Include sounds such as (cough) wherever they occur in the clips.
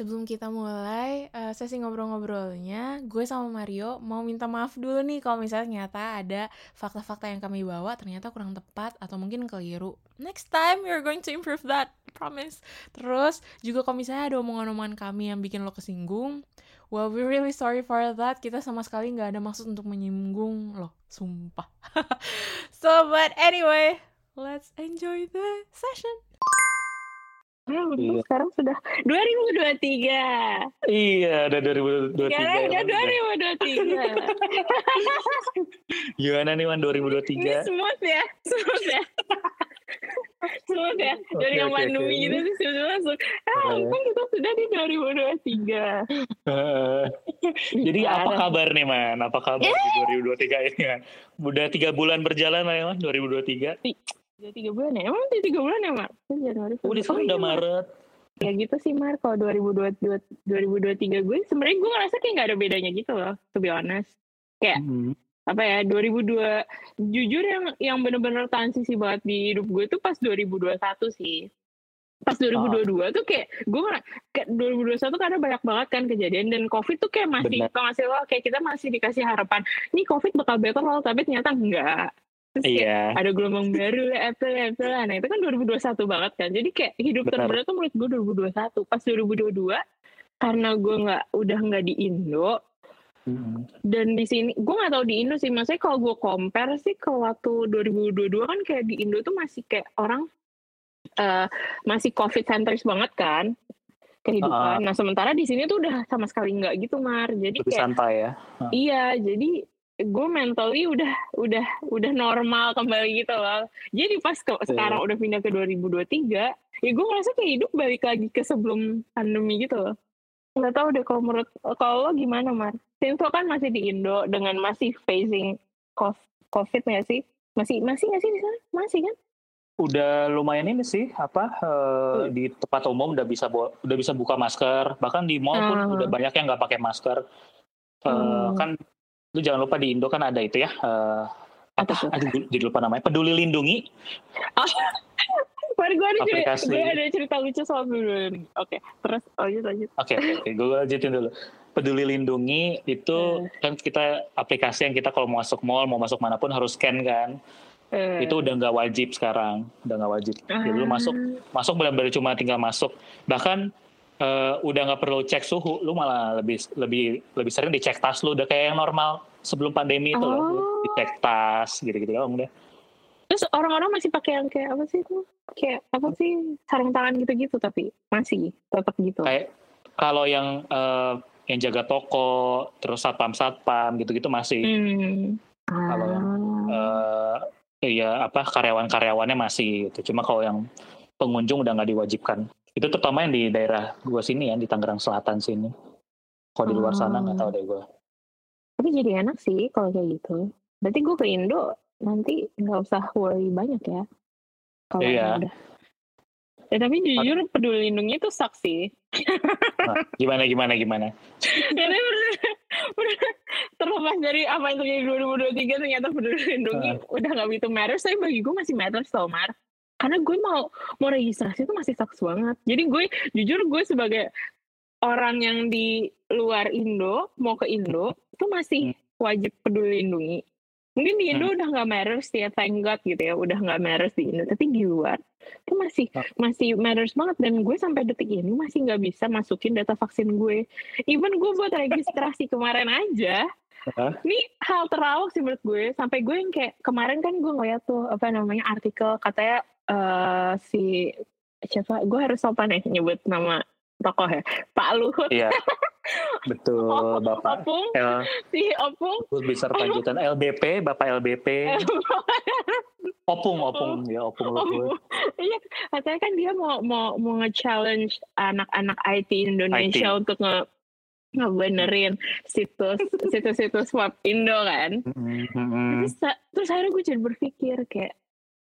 Sebelum kita mulai uh, sesi ngobrol-ngobrolnya, gue sama Mario mau minta maaf dulu nih kalau misalnya ternyata ada fakta-fakta yang kami bawa ternyata kurang tepat atau mungkin keliru. Next time we're going to improve that, promise. Terus juga kalau misalnya ada omongan-omongan kami yang bikin lo kesinggung, well we're really sorry for that. Kita sama sekali nggak ada maksud untuk menyinggung lo, sumpah. (laughs) so but anyway, let's enjoy the session. Ya, iya. sekarang sudah 2023. Iya, udah 2023. Sekarang udah 2023. Gimana nih, Man, 2023? Ini smooth ya, smooth ya. Smooth ya. Dari yang okay, pandemi okay. gitu sih, sudah langsung, ah, uh. kan kita sudah di 2023. Jadi apa kabar nih, Man? Apa kabar di 2023 ini, Man? Udah tiga bulan berjalan lah ya, Man, 2023. Udah tiga bulan ya? Emang udah tiga bulan ya, Mak? Januari. Udah oh, udah Maret. Ya gitu sih, Mar. Kalau 2022, 2023 gue, sebenarnya gue ngerasa kayak gak ada bedanya gitu loh, to be honest. Kayak, mm -hmm. Apa ya, 2002, jujur yang yang bener-bener transisi banget di hidup gue tuh pas 2021 sih. Pas 2022 oh. tuh kayak, gue kayak 2021 karena banyak banget kan kejadian, dan COVID tuh kayak masih, masih lo, kayak kita masih dikasih harapan, nih COVID bakal better loh, tapi ternyata enggak Terus iya. ada gelombang baru lah, Apple, Apple. Nah itu kan 2021 banget kan. Jadi kayak hidup Benar. terberat tuh menurut gue 2021. Pas 2022, karena gue nggak udah nggak di Indo, Hmm. Dan di sini, gue nggak tahu di Indo sih. Maksudnya kalau gue compare sih ke waktu 2022 kan kayak di Indo tuh masih kayak orang uh, masih COVID centris banget kan kehidupan. Uh, nah sementara di sini tuh udah sama sekali nggak gitu Mar. Jadi kayak santai ya. Uh. Iya, jadi gue mentally udah udah udah normal kembali gitu loh. Jadi pas ke, yeah. sekarang udah pindah ke 2023, ya gue ngerasa kayak hidup balik lagi ke sebelum pandemi gitu loh. Gak tau deh kalau menurut kalau lo gimana Mar? Sinto kan masih di Indo dengan masih facing COVID nggak sih? Masih masih nggak sih di sana? Masih kan? Udah lumayan ini sih apa uh, di tempat umum udah bisa udah bisa buka masker bahkan di mall pun uh. udah banyak yang nggak pakai masker. Uh, hmm. Kan lu jangan lupa di Indo kan ada itu ya uh, apa aduh jadi lupa namanya peduli lindungi oh. Mari gue ada cerita, gue ada cerita lucu soal peduli lindungi. Oke, okay, terus lanjut lanjut. Oke, okay, okay, gue lanjutin dulu. Peduli lindungi itu hmm. kan kita aplikasi yang kita kalau mau masuk mall, mau masuk mana pun harus scan kan. Hmm. Itu udah nggak wajib sekarang, udah nggak wajib. Hmm. Jadi lu masuk, masuk benar-benar cuma tinggal masuk. Bahkan uh, udah nggak perlu cek suhu, lu malah lebih lebih lebih sering dicek tas lu udah kayak yang normal sebelum pandemi itu oh. loh, dicek tas gitu-gitu dong udah. Terus orang-orang masih pakai yang kayak apa sih itu? Kayak apa sih sarung tangan gitu-gitu tapi masih tetap gitu. Kayak kalau yang uh, yang jaga toko, terus satpam-satpam gitu-gitu masih. Hmm. Kalau yang uh, ya apa karyawan-karyawannya masih gitu. Cuma kalau yang pengunjung udah nggak diwajibkan. Itu terutama yang di daerah gue sini ya, di Tangerang Selatan sini. Kalau di luar sana nggak tahu deh gue. Tapi jadi enak sih kalau kayak gitu. Berarti gue ke Indo nanti nggak usah worry banyak ya. Kalau iya. udah. Ya tapi jujur peduli lindungi itu saksi. Nah, gimana gimana gimana? Jadi terlepas dari apa yang terjadi 2023 ternyata peduli lindungi uh. udah nggak begitu matters. Tapi bagi gue masih matters tau Mar karena gue mau mau registrasi itu masih saks banget jadi gue jujur gue sebagai orang yang di luar Indo mau ke Indo itu masih hmm. wajib peduli lindungi mungkin di Indo hmm. udah nggak matters ya thank God gitu ya udah nggak matters di Indo tapi di luar itu masih hmm. masih matters banget dan gue sampai detik ini masih nggak bisa masukin data vaksin gue even gue buat registrasi kemarin aja Huh? Ini hal terawak sih menurut gue. Sampai gue yang kayak kemarin kan gue ngeliat tuh apa namanya artikel katanya uh, si siapa gue harus sopan ya nyebut nama tokoh ya Pak Luhut iya (laughs) betul oh, Bapak. Opung. L, si Opung. Besar lanjutan LBP Bapak LBP (laughs) Opung Opung. Ya Opung Luhut iya katanya kan dia mau mau mau nge-challenge anak-anak IT Indonesia IT. untuk nge ngebenerin situs situs-situs web Indo kan. Mm -hmm. terus, terus akhirnya gue jadi berpikir kayak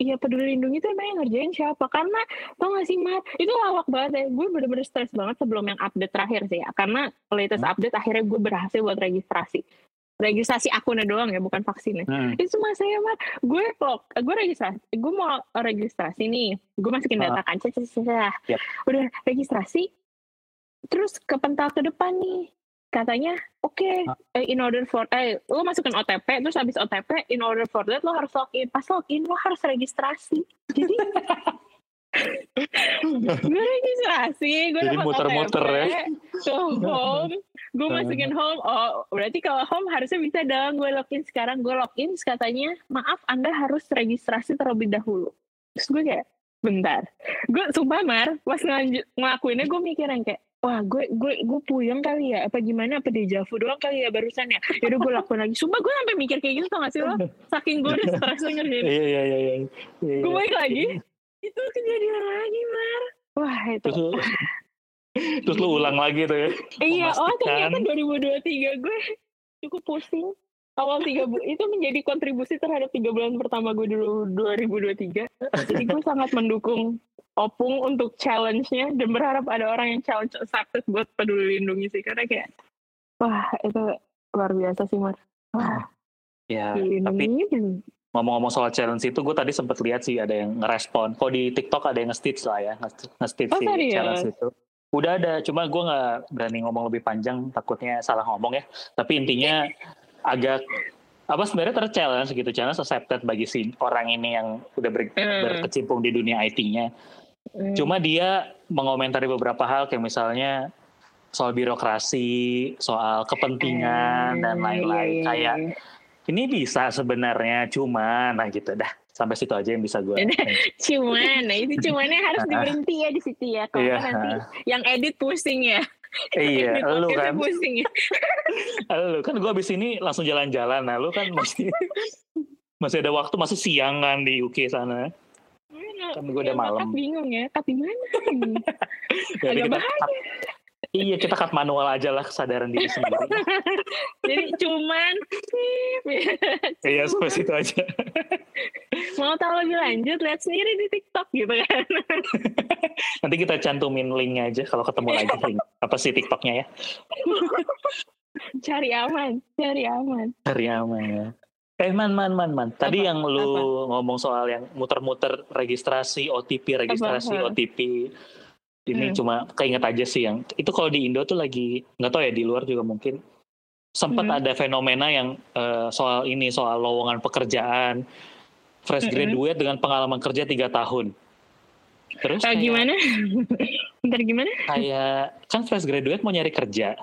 Iya peduli lindungi itu emang yang ngerjain siapa? Karena tau gak sih Mat, itu lawak banget ya. Gue bener-bener stres banget sebelum yang update terakhir sih ya. Karena latest hmm. update akhirnya gue berhasil buat registrasi. registrasi akunnya doang ya bukan vaksinnya hmm. itu cuma saya mah gue kok gue registrasi gue mau registrasi nih gue masukin data kan cek yep. udah registrasi terus kepental ke depan nih katanya oke okay, in order for eh lo masukin OTP terus habis OTP in order for that lo harus login. Pas login lo harus registrasi. Jadi (laughs) gue registrasi gue dapat muter-muter ya. Ke home. Gue masukin home oh berarti kalau home harusnya bisa dong gue login sekarang. Gue login katanya maaf anda harus registrasi terlebih dahulu. Terus gue kayak bentar. Gue sumpah mar pas ngelanjut ngelakuinnya gue mikir yang kayak wah gue gue gue puyeng kali ya. Apa gimana? Apa deja vu doang kali ya barusan ya? Yaudah gue lakuin lagi. Sumpah gue sampai mikir kayak gitu tau gak sih lo? Saking gue udah stres ngerjain iya iya iya iya. Gue balik lagi. Itu kejadian lagi mar. Wah itu. Terus, (laughs) terus lu ulang lagi tuh ya? Iya oh ternyata 2023 gue cukup pusing. Awal tiga bu itu menjadi kontribusi terhadap tiga bulan pertama gue dulu 2023 jadi gue sangat mendukung opung untuk challenge-nya dan berharap ada orang yang challenge sukses buat peduli lindungi sih. Karena kayak wah itu luar biasa sih mar wah. Ya tapi ngomong-ngomong soal challenge itu gue tadi sempat lihat sih ada yang ngerespon. Kok di TikTok ada yang nge-stitch lah ya nge-stitch oh, si challenge itu. Udah ada cuma gue nggak berani ngomong lebih panjang takutnya salah ngomong ya. Tapi intinya agak apa sebenarnya ter-challenge gitu challenge accepted bagi si orang ini yang udah ber, mm. berkecimpung di dunia IT-nya mm. cuma dia mengomentari beberapa hal kayak misalnya soal birokrasi soal kepentingan mm. dan lain-lain. iya, iya, kayak iya. Ini bisa sebenarnya cuma. Nah gitu dah. Sampai situ aja yang bisa gue (laughs) cuman nah itu cumannya harus (laughs) diberhenti ya di situ ya. Kalau iya. nanti yang edit pusing ya iya lu kan. pusing ya. (laughs) Lu kan gue abis ini langsung jalan-jalan. Nah lu kan masih (laughs) masih ada waktu masih siang kan di UK sana. Kan gue udah malam. bingung ya tapi mana ini (laughs) agak bahaya Iya kita cut manual aja lah kesadaran diri sendiri. (laughs) Jadi cuman Iya sampai situ aja. Mau tahu lebih lanjut lihat sendiri di TikTok gitu kan. (laughs) Nanti kita cantumin linknya aja kalau ketemu lagi link. Apa sih TikToknya ya? (laughs) cari aman, cari aman. Cari aman ya. Eh man man man man. Tadi apa? yang lu apa? ngomong soal yang muter-muter registrasi OTP, registrasi apa? OTP ini hmm. cuma keinget aja sih yang itu kalau di Indo tuh lagi nggak tahu ya di luar juga mungkin sempat hmm. ada fenomena yang uh, soal ini soal lowongan pekerjaan fresh hmm. graduate hmm. dengan pengalaman kerja tiga tahun. Terus kayak, gimana? (laughs) Bentar gimana? Kayak kan fresh graduate mau nyari kerja.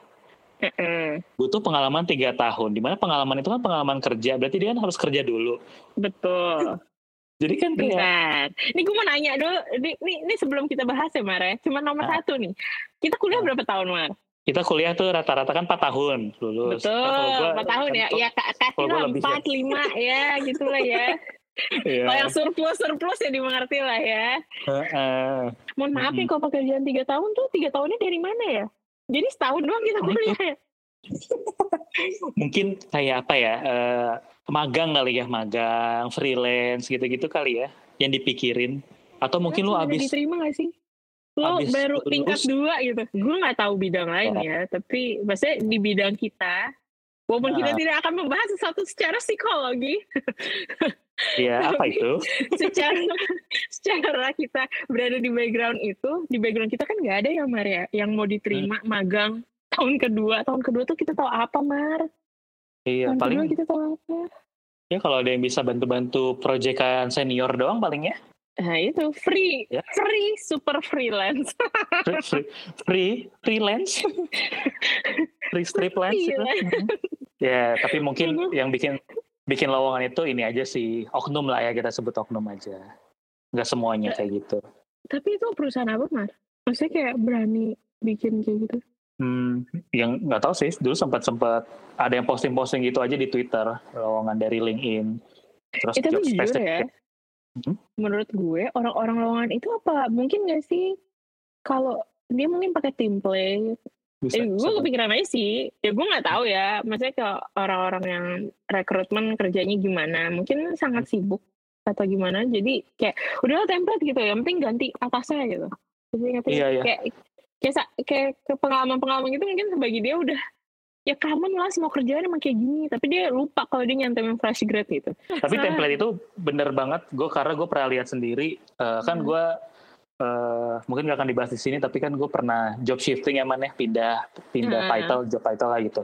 Uh-uh. butuh pengalaman tiga tahun di mana pengalaman itu kan pengalaman kerja berarti dia kan harus kerja dulu betul jadi kan kayak... Ini gue mau nanya dulu, ini, ini, ini sebelum kita bahas ya Mar ya, cuma nomor nah. satu nih. Kita kuliah nah. berapa tahun Mar? Kita kuliah tuh rata-rata kan 4 tahun lulus. Betul, nah, 4 tahun ya. Ya kasih lah 4, ya. 5 (laughs) ya gitu lah ya. yeah. Kalau yang surplus-surplus ya dimengerti lah ya. Uh, uh. Mohon maaf nih kalau pekerjaan 3 tahun tuh 3 tahunnya dari mana ya? Jadi setahun doang kita kuliah ya? Mungkin kayak apa ya, uh, magang kali ya magang freelance gitu-gitu kali ya yang dipikirin. Atau mungkin nah, lo abis diterima gak sih? Lo abis baru lulus, tingkat dua gitu. Gue nggak tahu bidang lain ya, ya tapi maksudnya di bidang kita walaupun nah. kita tidak akan membahas sesuatu secara psikologi. (laughs) Iya, apa itu? secara (laughs) secara kita berada di background itu, di background kita kan nggak ada ya Maria yang mau diterima hmm. magang tahun kedua. Tahun kedua tuh kita tahu apa Mar? Iya, Yang paling kita tahu apa? Ya kalau ada yang bisa bantu-bantu proyekan senior doang paling ya. Nah itu free, ya. free super freelance. free, free, free freelance, free strip lance. Gitu. ya tapi mungkin yang bikin bikin lowongan itu ini aja sih oknum lah ya kita sebut oknum aja. Nggak semuanya kayak gitu. Tapi itu perusahaan apa mas? Maksudnya kayak berani bikin kayak gitu? Hmm, yang nggak tahu sih. Dulu sempat sempat ada yang posting-posting gitu aja di Twitter, lowongan dari LinkedIn. Terus itu job jujur ya. Hmm? Menurut gue orang-orang lowongan itu apa? Mungkin nggak sih kalau dia mungkin pakai template. Bisa, eh, gue kepikiran aja sih. Ya gue nggak tahu ya. Maksudnya ke orang-orang yang rekrutmen kerjanya gimana? Mungkin sangat sibuk atau gimana. Jadi kayak udah template gitu ya. Yang penting ganti atasnya gitu. Iya, iya. kayak kayak kayak ke pengalaman-pengalaman itu mungkin bagi dia udah ya common lah semua kerjaan emang kayak gini tapi dia lupa kalau dia nyantemin fresh grade gitu tapi nah. template itu bener banget gue karena gue pernah lihat sendiri uh, kan hmm. gue uh, mungkin gak akan dibahas di sini tapi kan gue pernah job shifting ya mana ya, pindah pindah hmm. title job title lah gitu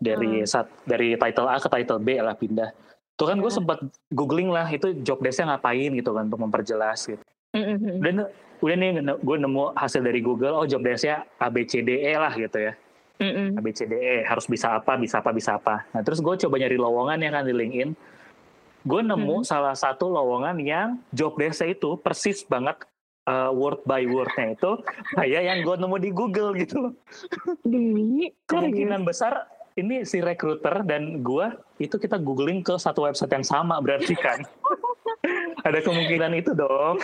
dari hmm. saat dari title A ke title B lah pindah tuh kan gue hmm. sempat googling lah itu job desknya ngapain gitu kan untuk memperjelas gitu hmm. dan udah nih gue nemu hasil dari Google oh job desknya A B C D E lah gitu ya. Mm-mm. ABCDE harus bisa apa bisa apa bisa apa. Nah terus gue coba nyari lowongan yang kan di LinkedIn. Gue nemu mm. salah satu lowongan yang job desk itu persis banget uh, word by wordnya itu kayak yang gue nemu di Google gitu loh. Demi kemungkinan besar ini si recruiter dan gue itu kita googling ke satu website yang sama berarti kan. (laughs) Ada kemungkinan itu dong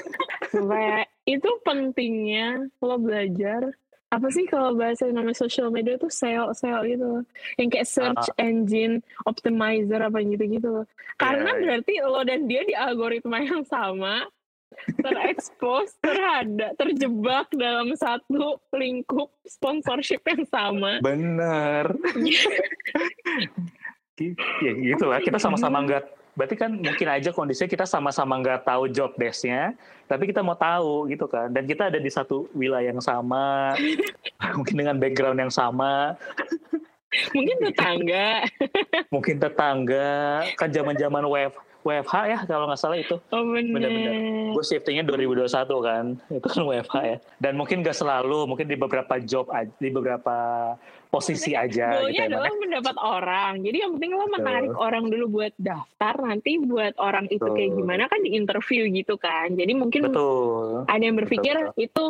supaya itu pentingnya lo belajar apa sih kalau bahasa nama social media tuh SEO SEO gitu. Yang kayak search uh, engine optimizer apa gitu gitu karena yeah, berarti lo dan dia di algoritma (laughs) yang sama terekspos terhadap terjebak dalam satu lingkup sponsorship yang sama. Bener. (laughs) Ya gitu lah kita sama-sama nggak berarti kan mungkin aja kondisinya kita sama-sama nggak tahu job desknya tapi kita mau tahu gitu kan. Dan kita ada di satu wilayah yang sama (laughs) mungkin dengan background yang sama. Mungkin tetangga. Mungkin tetangga kan zaman zaman web WFH ya kalau nggak salah itu. Oh benar. Bener-bener. Gue shiftingnya 2021 kan, itu kan WFH ya. Dan mungkin nggak selalu, mungkin di beberapa job, di beberapa posisi aja. Goalnya gitu ya, adalah mendapat orang. Jadi yang penting lo menarik Betul. orang dulu buat daftar, nanti buat orang itu Betul. kayak gimana kan di interview gitu kan. Jadi mungkin Betul. ada yang berpikir Betul. itu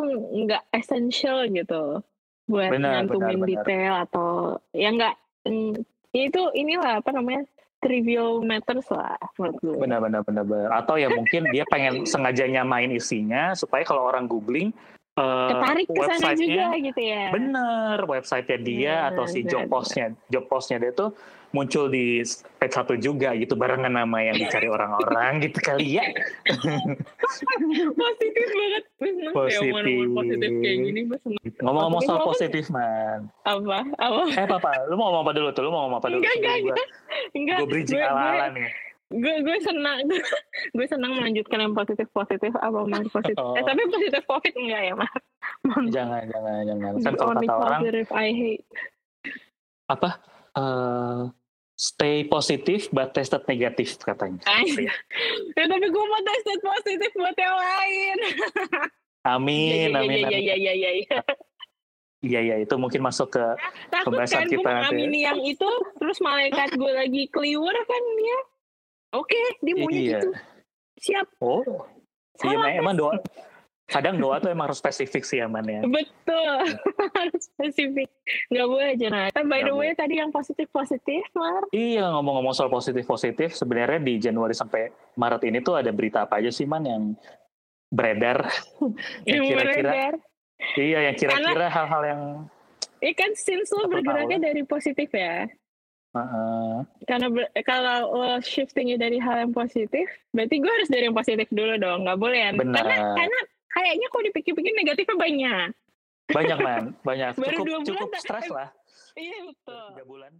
nggak essential gitu buat benar, nyantumin benar, detail benar. atau ya nggak mm, itu inilah apa namanya trivial matters lah menurut gue. Benar, benar, benar, benar. Atau ya mungkin dia pengen sengaja nyamain isinya supaya kalau orang googling uh, Ketarik ke sana juga gitu ya. Bener, websitenya dia ya, atau si job postnya, job postnya dia tuh muncul di page satu juga gitu barengan nama yang dicari orang-orang (laughs) gitu kali ya. (laughs) positif banget. Positif. positif kayak gini Ngomong-ngomong soal positif man. Apa? Apa? Eh papa, lu mau ngomong apa dulu tuh? Lu mau ngomong apa dulu? Enggak, enggak, enggak. Enggak. Gue bridging ala-ala nih gue gue senang (laughs) gue senang melanjutkan yang positif positif apa mas positif oh. eh tapi positif covid enggak ya mas jangan jangan jangan kan kalau kata orang I hate apa uh, stay positif but tested negatif katanya ya, tapi gue mau tested positif buat yang lain (laughs) amin ya, amin ya, ya, ya, ya, ya, ya. Iya iya itu mungkin masuk ke pembahasan kan, kita nanti. Ya. yang itu terus malaikat gue lagi keliwur kan ya Oke, okay, dia maunya iya. gitu. Siap. Oh. Iya, emang doa. Kadang doa tuh emang harus spesifik sih aman ya. Betul, harus (laughs) spesifik. Gak boleh aja nah. By the way tadi yang positif-positif, Mar. Iya, ngomong-ngomong soal positif-positif, sebenarnya di Januari sampai Maret ini tuh ada berita apa aja sih, Man, yang beredar? (laughs) yang kira-kira. Iya, yang kira-kira hal-hal yang... Iya kan, since lo bergeraknya dari positif ya. Uh, Karena kalau lo shiftingnya dari hal yang positif, berarti gue harus dari yang positif dulu dong, nggak boleh ya? Karena karena kayaknya kok dipikir-pikir negatifnya banyak. Banyak man, banyak. Baru cukup cukup stres lah. Iya betul. Tiga bulan.